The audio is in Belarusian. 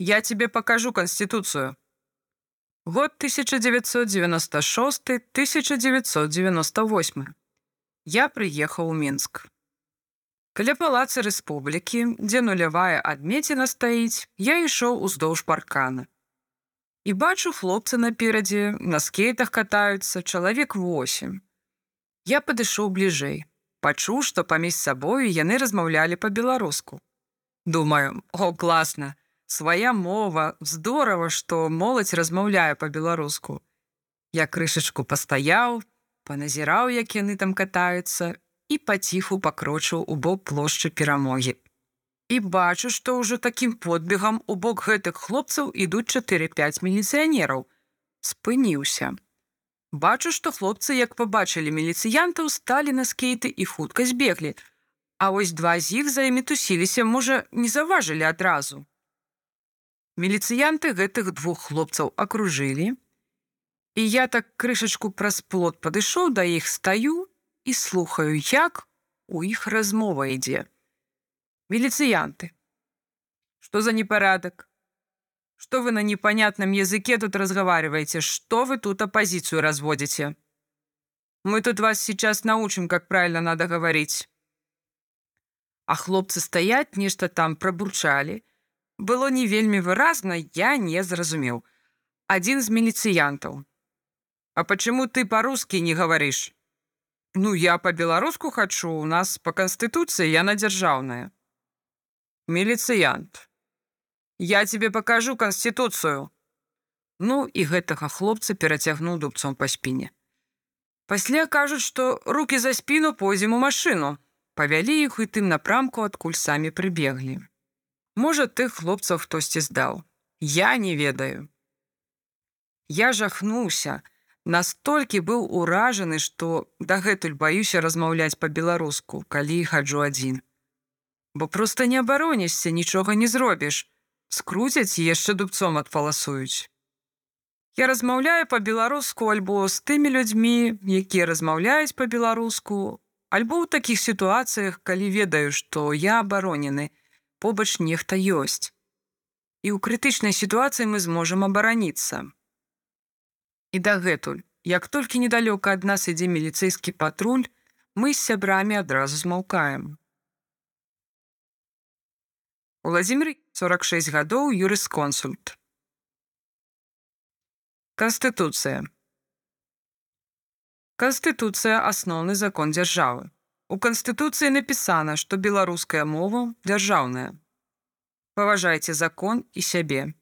Я тебе покажу Конституцию. Год 1996-1998. Я прыехаў у Мінск. Каля палаца рэспублікі, дзе нулявая адмеціна стаіць, я ішоў уздоўж паркана. І бачу хлопцы наперадзе, на скейтах катаюцца чалавек 8. Я падышоў бліжэй, пачуў, што паміж сабою яны размаўлялі па-беларуску. Думаю, о класна, свая мова, здорава, што моладзь размаўляе па-беларуску. Я крышачку пастаяў, паназіраў, як яны там катаюцца і паціху пакрочыў у бок плошчы перамогі. І бачу, што ўжо такім подбегам у бок гэтых хлопцаў ідуць 4-5 міліцыянераў. Спыніўся. Бачу, што хлопцы, як пабачылі міліцыянтаў, сталі на скейты і хутка збеглі. А вось два з іх за імі тусіліся, можа, не заўважылі адразу. Міліцыянты гэтых двух хлопцаў акружылі. І я так крышачку праз плот падышоў да іх стаю і слухаю, як у іх размова ідзе. Милициянты. Что за непорядок? Что вы на непонятном языке тут разговариваете? Что вы тут оппозицию разводите? Мы тут вас сейчас научим, как правильно надо говорить. А хлопцы стаять, нешта там пробурчали. Было не вельмі выразна, я не зразумеў. Один из милициянтов. А почему ты по-русски не говоришь? Ну, я по-белоруску хочу, у нас по конституции я на державная. Міліцыянт. Я тебе покажу канституцыю. Ну і гэтага хлопца перацягнуў дубцом па спіне. Пасля кажуць, што руки за спіну пойдзем у машыну. Павялі іх і тым напрамку, адкуль самі прыбеглі. Можа, тых хлопцаў хтосьці здаў. Я не ведаю. Я жахнуўся, настолькі быў уражаны, што дагэтуль баюся размаўляць па-беларуску, калі хаджу адзін бо просто не абаронішся, нічога не зробіш. Скруцяць яшчэ дубцом адпаласуюць. Я размаўляю па-беларуску альбо з тымі людзьмі, якія размаўляюць па-беларуску, альбо ў такіх сітуацыях, калі ведаю, што я абаронены, побач нехта ёсць. І ў крытычнай сітуацыі мы зможам абараніцца. І дагэтуль, як толькі недалёка ад нас ідзе міліцэйскі патруль, мы з сябрамі адразу змаўкаем. Уладзімир 46 гадоў юрысконсульт. Канстытуцыя. Канстытуцыя асноўны закон дзяржавы. У канстытуцыі напісана, што беларуская мова дзяржаўная. Паважайце закон і сябе.